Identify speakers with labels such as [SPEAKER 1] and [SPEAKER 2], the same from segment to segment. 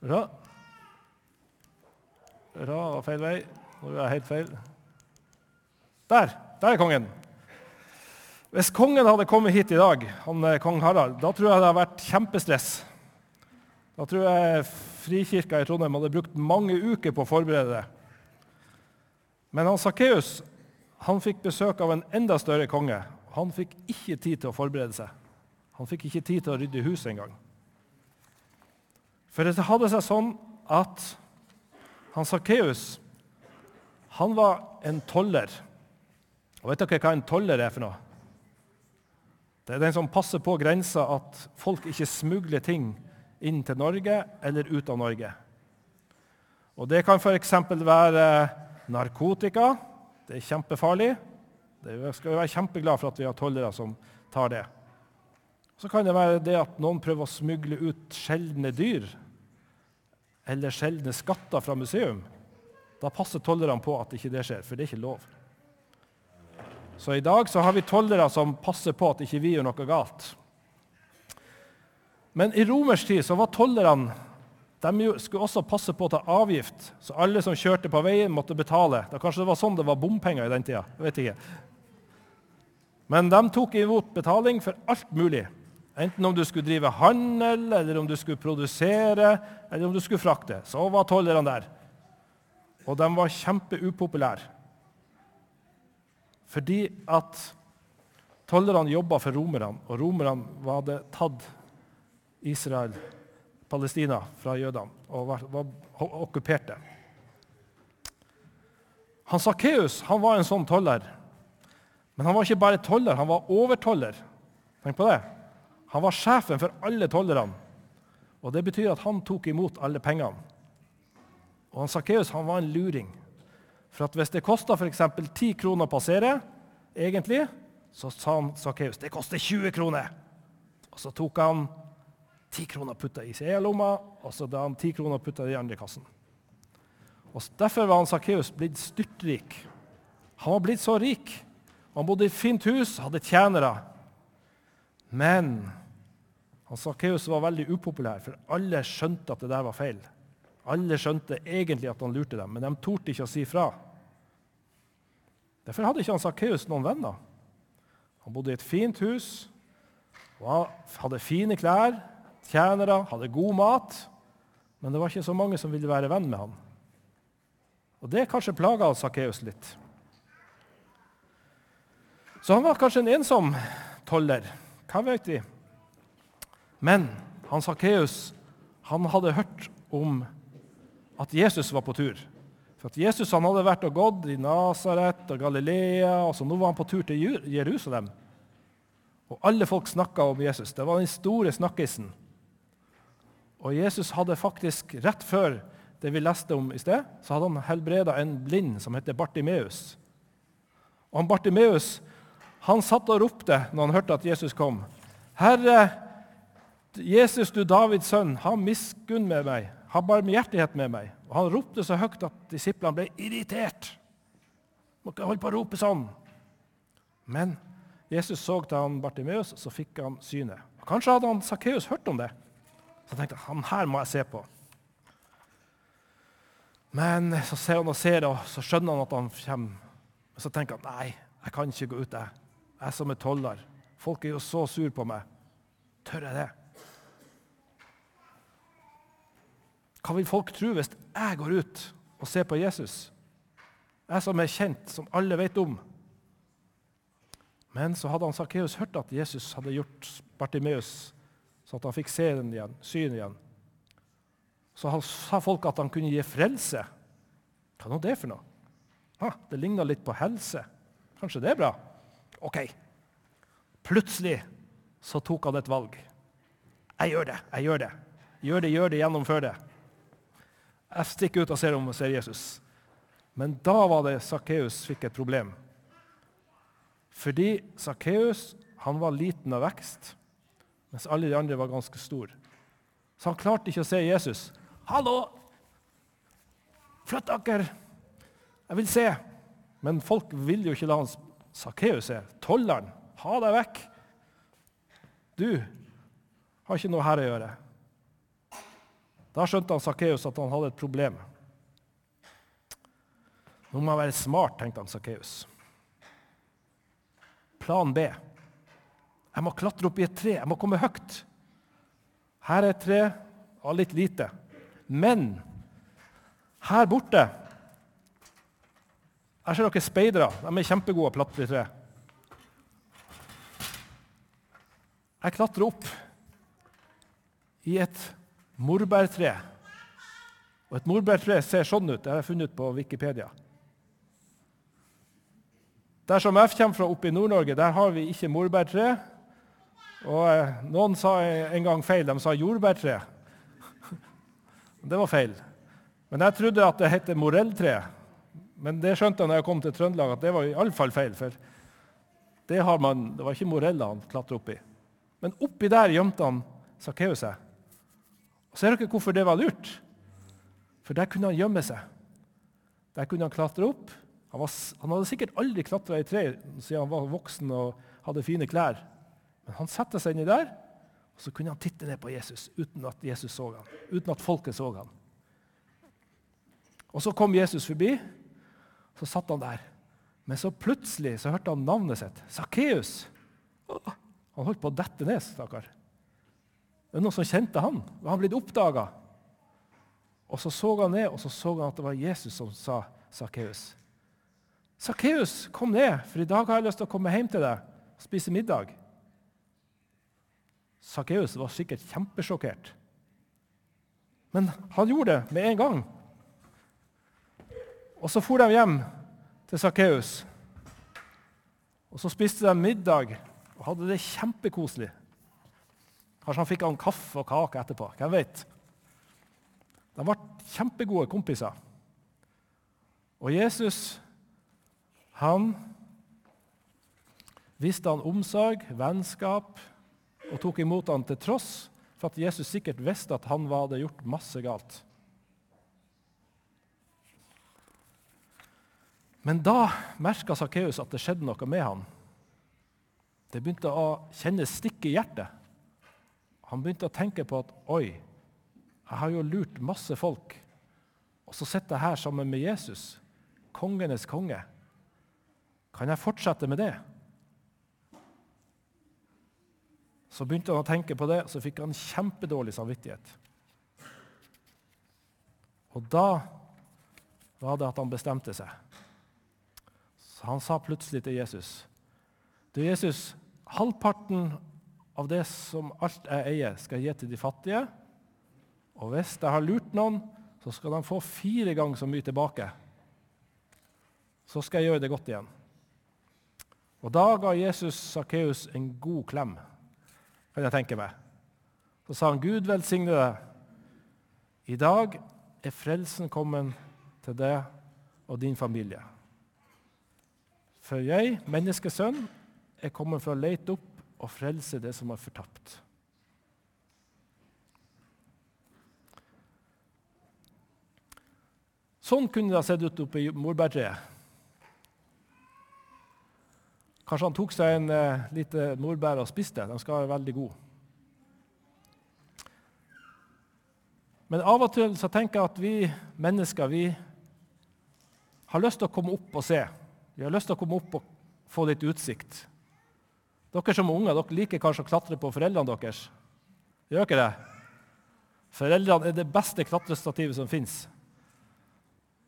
[SPEAKER 1] Ra. Ra var feil vei. Nå er jeg helt feil. Der! Der er kongen. Hvis kongen hadde kommet hit i dag, han, eh, kong Harald, da tror jeg det hadde vært kjempestress. Da tror jeg Frikirka i Trondheim hadde brukt mange uker på å forberede det. Men han Sakkeus fikk besøk av en enda større konge. Han fikk ikke tid til å forberede seg. Han fikk ikke tid til å rydde huset engang. For det hadde seg sånn at han Sakkeus han var en toller. Og vet dere hva en toller er for noe? Det er den som passer på grensa at folk ikke smugler ting inn til Norge eller ut av Norge. Og Det kan f.eks. være narkotika. Det er kjempefarlig. Det skal være kjempeglad for at vi har tollere som tar det. Så kan det være det at noen prøver å smugle ut sjeldne dyr eller sjeldne skatter fra museum. Da passer tollerne på at ikke det skjer, for det er ikke lov. Så i dag så har vi tollere som passer på at ikke vi gjør noe galt. Men i romersk tid så var tollerne de skulle også passe på å ta avgift, så alle som kjørte på veien, måtte betale. Da Kanskje det var sånn det var bompenger i den tida. Jeg vet ikke. Men de tok imot betaling for alt mulig. Enten om du skulle drive handel, eller om du skulle produsere, eller om du skulle frakte. Så var tollerne der. Og de var kjempeupopulære. Fordi at tollerne jobba for romerne, og romerne hadde tatt Israel, Palestina, fra jødene og var, var okkuperte. Han Sakkeus var en sånn toller. Men han var ikke bare toller, han var overtoller. Tenk på det. Han var sjefen for alle tollerne. Og Det betyr at han tok imot alle pengene. Og han Sakkeus var en luring. For at Hvis det kosta f.eks. 10 kroner å passere, egentlig, så sa han Sakkeus det koster 20 kroner. Og Så tok han 10 kroner og putta i lomma, og så da han 10 kroner og putta i andre kassen. Og Derfor var han Sakkeus blitt styrtrik. Han var blitt så rik. Han bodde i fint hus, hadde tjenere. Men han Sakkeus var veldig upopulær, for alle skjønte at det der var feil. Alle skjønte egentlig at han lurte dem, men de torde ikke å si fra. Derfor hadde ikke han Sakkeus noen venner. Han bodde i et fint hus, og hadde fine klær, tjenere, hadde god mat. Men det var ikke så mange som ville være venn med han. Og Det kanskje plaga Sakkeus litt. Så han var kanskje en ensom toller. Hva vet vi? Men han Sakkeus hadde hørt om at Jesus var på tur. For at Jesus han hadde vært og gått i Nasaret og Galilea, og så nå var han på tur til Jerusalem. Og alle folk snakka om Jesus. Det var den store snakkisen. Og Jesus hadde faktisk, rett før det vi leste om i sted, så hadde han helbreda en blind som heter Bartimeus. Og han Bartimeus han satt og ropte når han hørte at Jesus kom. Herre, Jesus, du Davids sønn, ha miskunn med meg. Ha barmhjertighet med meg. Og Han ropte så høyt at disiplene ble irritert. Må ikke holde på å rope sånn. Men Jesus så til han Bartimeus, så fikk han synet. Kanskje hadde han Sakkeus hørt om det. Så tenkte han her må jeg se på. Men så ser han og ser, og så skjønner han at han kommer. Men så tenker han nei, jeg kan ikke gå ut. Jeg, jeg som er toller. Folk er jo så sur på meg. Tør jeg det? Hva vil folk tro hvis jeg går ut og ser på Jesus? Jeg som er kjent, som alle vet om. Men så hadde han Sakkeus hørt at Jesus hadde gjort Bartimeus så at han fikk se den igjen, syn igjen. Så han, sa folk at han kunne gi frelse. Hva er det for noe? Ah, det ligna litt på helse. Kanskje det er bra? OK. Plutselig så tok han et valg. Jeg gjør det, jeg gjør det. Gjør det, gjør det, gjennomfør det. Jeg stikker ut og ser om og ser Jesus. Men da var det Sakkeus fikk et problem. Fordi Sakkeus var liten av vekst, mens alle de andre var ganske store. Så han klarte ikke å se Jesus. 'Hallo! Flytt dere! Jeg vil se!' Men folk vil jo ikke la han Sakkeus se. Tolleren, ha deg vekk! Du har ikke noe her å gjøre. Da skjønte han Sakkeus at han hadde et problem. Nå må jeg være smart, tenkte han Sakkeus. Plan B. Jeg må klatre opp i et tre. Jeg må komme høyt. Her er et tre av litt lite. Men her borte Her ser dere speidere. De er kjempegode å klatre i tre. Jeg klatrer opp i et morbærtre. Og et morbærtre ser sånn ut. Det har jeg funnet på Wikipedia. Der som jeg kommer fra oppe i Nord-Norge, der har vi ikke morbærtre. Og eh, Noen sa en gang feil. De sa jordbærtre. Det var feil. Men jeg trodde at det het morelltre. Men det skjønte jeg når jeg kom til Trøndelag, at det var i alle fall feil. For det, man, det var ikke moreller han klatra oppi. Men oppi der gjemte han Sakkeus seg. Og Ser dere hvorfor det var lurt? For der kunne han gjemme seg. Der kunne han klatre opp. Han, var, han hadde sikkert aldri klatra i tre siden han var voksen og hadde fine klær. Men han satte seg inni der, og så kunne han titte ned på Jesus uten at Jesus så han, uten at folket så han. Og Så kom Jesus forbi, så satt han der. Men så plutselig så hørte han navnet sitt. Sakkeus. Han holdt på å dette ned, stakkar. Det var noen som kjente han. Var han blitt oppdaga? Og så så han ned, og så så han at det var Jesus som sa Sakkeus. Sakkeus, kom ned, for i dag har jeg lyst til å komme hjem til deg og spise middag. Sakkeus var sikkert kjempesjokkert. Men han gjorde det med en gang. Og så for de hjem til Sakkeus. Og så spiste de middag og hadde det kjempekoselig. Kanskje han fikk han kaffe og kake etterpå. Hvem vet? De ble kjempegode kompiser. Og Jesus, han viste han omsorg, vennskap, og tok imot han til tross for at Jesus sikkert visste at han hadde gjort masse galt. Men da merka Sakkeus at det skjedde noe med han. Det begynte å kjennes stikk i hjertet. Han begynte å tenke på at oi, jeg har jo lurt masse folk, og så sitter jeg her sammen med Jesus, kongenes konge. Kan jeg fortsette med det? Så begynte han å tenke på det, og så fikk han kjempedårlig samvittighet. Og da var det at han bestemte seg. Så han sa plutselig til Jesus Du, Jesus, halvparten av det som alt jeg eier, skal jeg gi til de fattige. Og hvis jeg har lurt noen, så skal de få fire ganger så mye tilbake. Så skal jeg gjøre det godt igjen. Og da ga Jesus Sakkeus en god klem, kan jeg tenke meg. Så sa han, Gud velsigne deg. I dag er frelsen kommet til deg og din familie. For jeg, menneskesønn, er kommet for å lete opp og frelse det som er fortapt. Sånn kunne det ha sett ut oppe i morbærtreet. Kanskje han tok seg en uh, lite morbær og spiste. De skal være veldig gode. Men av og til så tenker jeg at vi mennesker vi har lyst til å komme opp og se. Vi har lyst til å komme opp og få litt utsikt. Dere som unger dere liker kanskje å klatre på foreldrene deres. Gjør ikke det? Foreldrene er det beste klatrestativet som fins.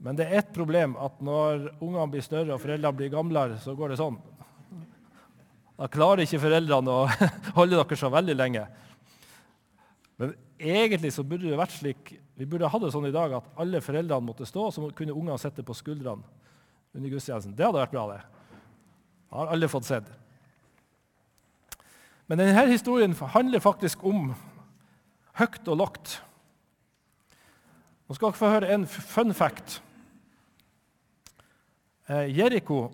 [SPEAKER 1] Men det er ett problem at når ungene blir større og foreldrene blir gamlere, så går det sånn. Da klarer ikke foreldrene å holde dere så veldig lenge. Men egentlig så burde det vært slik, vi burde ha det sånn i dag at alle foreldrene måtte stå, så kunne ungene sitte på skuldrene under gudstjenesten. Det hadde vært bra, det. Det har alle fått sett. Men denne historien handler faktisk om høyt og lagt. Nå skal dere få høre en fun fact. Eh, Jeriko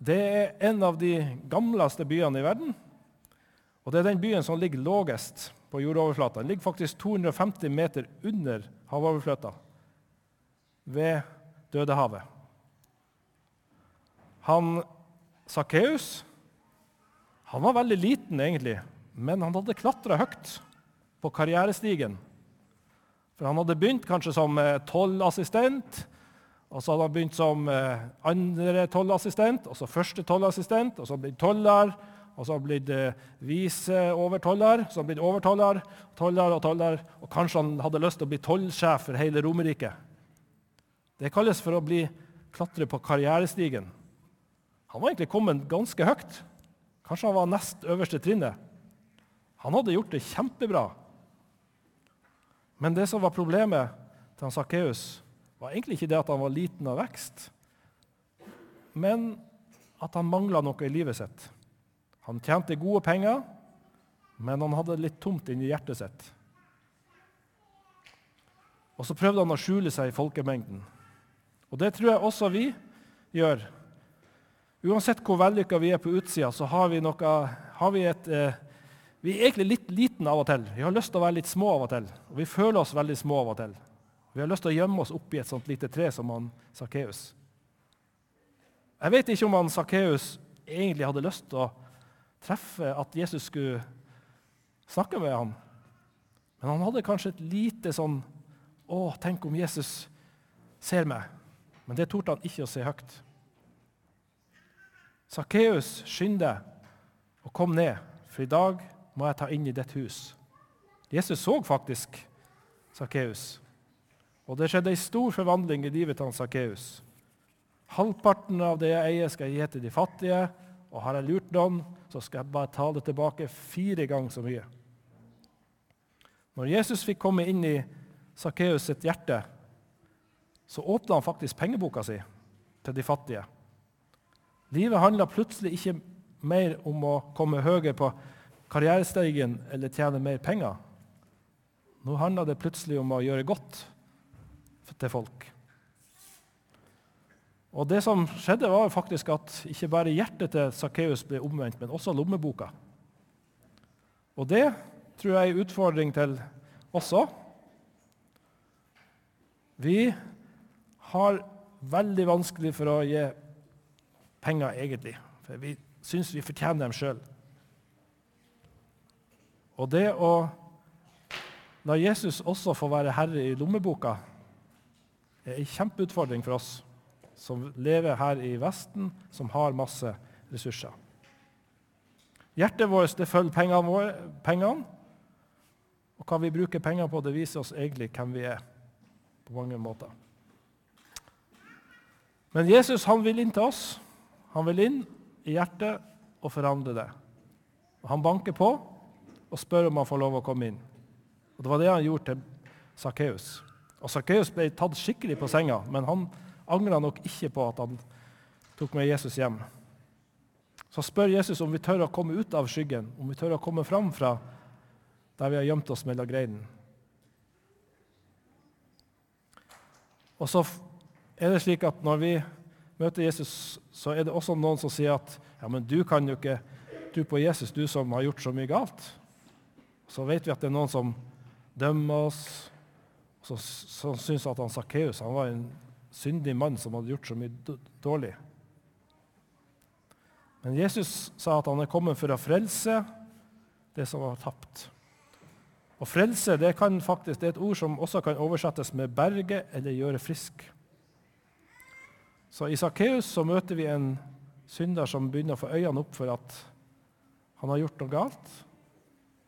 [SPEAKER 1] det er en av de gamleste byene i verden. Og det er den byen som ligger lågest på jordoverflata. Den ligger faktisk 250 meter under havoverflata, ved Dødehavet. Han Sakkeus han var veldig liten, egentlig, men han hadde klatra høyt på karrierestigen For han hadde begynt kanskje som eh, tollassistent, og så hadde han begynt som eh, andre tollassistent, og så første tollassistent, og så blitt toller, og så blitt eh, viseovertoller, så blitt overtoller, toller og toller, og kanskje han hadde lyst til å bli tollsjef for hele Romerriket. Det kalles for å bli klatre på karrierestigen. Han var egentlig kommet ganske høyt. Kanskje han var nest øverste trinnet. Han hadde gjort det kjempebra. Men det som var problemet til han Sakkeus, var egentlig ikke det at han var liten av vekst, men at han mangla noe i livet sitt. Han tjente gode penger, men han hadde litt tomt inni hjertet sitt. Og så prøvde han å skjule seg i folkemengden. Og det tror jeg også vi gjør. Uansett hvor vellykka vi er på utsida, så har vi, noe, har vi et eh, Vi er egentlig litt liten av og til. Vi har lyst til å være litt små av og til. Og vi føler oss veldig små av og til. Vi har lyst til å gjemme oss oppi et sånt lite tre som han Sakkeus. Jeg vet ikke om han Sakkeus egentlig hadde lyst til å treffe at Jesus skulle snakke med ham. Men han hadde kanskje et lite sånn Å, tenk om Jesus ser meg. Men det torde han ikke å se høyt. Sakkeus, skynd deg og kom ned, for i dag må jeg ta inn i ditt hus. Jesus så faktisk Sakkeus. Og det skjedde ei stor forvandling i livet til Sakkeus. Halvparten av det jeg eier, skal jeg gi til de fattige. Og har jeg lurt noen, så skal jeg bare ta det tilbake fire ganger så mye. Når Jesus fikk komme inn i Sakkeus sitt hjerte, så åpna han faktisk pengeboka si til de fattige. Livet handler plutselig ikke mer om å komme høyere på karrieresteigen eller tjene mer penger. Nå handler det plutselig om å gjøre godt til folk. Og Det som skjedde, var faktisk at ikke bare hjertet til Sakkeus ble omvendt, men også lommeboka. Og det tror jeg er en utfordring til oss òg. Vi har veldig vanskelig for å gi penger, egentlig. For vi syns vi fortjener dem sjøl. Og det å la Jesus også få være herre i lommeboka, er en kjempeutfordring for oss som lever her i Vesten, som har masse ressurser. Hjertet vårt det følger pengene, våre, pengene, og hva vi bruker penger på, det viser oss egentlig hvem vi er, på mange måter. Men Jesus han vil inn til oss. Han vil inn i hjertet og forandre det. Og han banker på og spør om han får lov å komme inn. Og Det var det han gjorde til Sakkeus. Og Sakkeus ble tatt skikkelig på senga, men han angra nok ikke på at han tok med Jesus hjem. Så spør Jesus om vi tør å komme ut av skyggen, om vi tør å komme fram fra der vi har gjemt oss mellom greinene. Og så er det slik at når vi møter Jesus, så er det også noen som sier at ja, men du kan jo ikke tro på Jesus, du som har gjort så mye galt. Så vet vi at det er noen som dømmer oss, som, syns at han Sakkeus var en syndig mann som hadde gjort så mye dårlig. Men Jesus sa at han er kommet for å frelse det som var tapt. Og frelse det, kan faktisk, det er et ord som også kan oversettes med 'berge' eller 'gjøre frisk'. Så I Sakkeus møter vi en synder som begynner å få øynene opp for at han har gjort noe galt.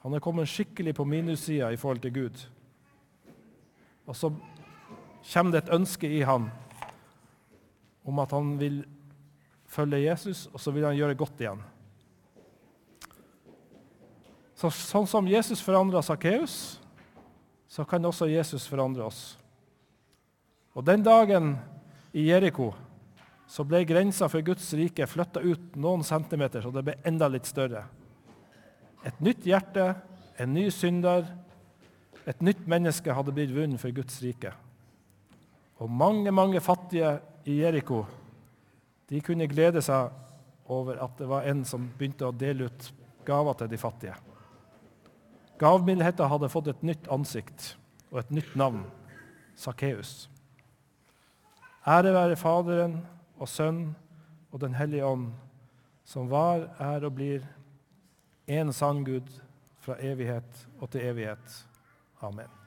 [SPEAKER 1] Han er kommet skikkelig på minussida i forhold til Gud. Og så kommer det et ønske i han om at han vil følge Jesus, og så vil han gjøre godt igjen. Så, sånn som Jesus forandra Sakkeus, så kan også Jesus forandre oss. Og Den dagen i Jeriko så ble grensa for Guds rike flytta ut noen centimeter, så det ble enda litt større. Et nytt hjerte, en ny synder, et nytt menneske hadde blitt vunnet for Guds rike. Og mange, mange fattige i Jeriko de kunne glede seg over at det var en som begynte å dele ut gaver til de fattige. Gavmildheten hadde fått et nytt ansikt og et nytt navn Sakkeus. Ære være Faderen og Sønn og Den hellige ånd, som var, er og blir en sann Gud fra evighet og til evighet. Amen.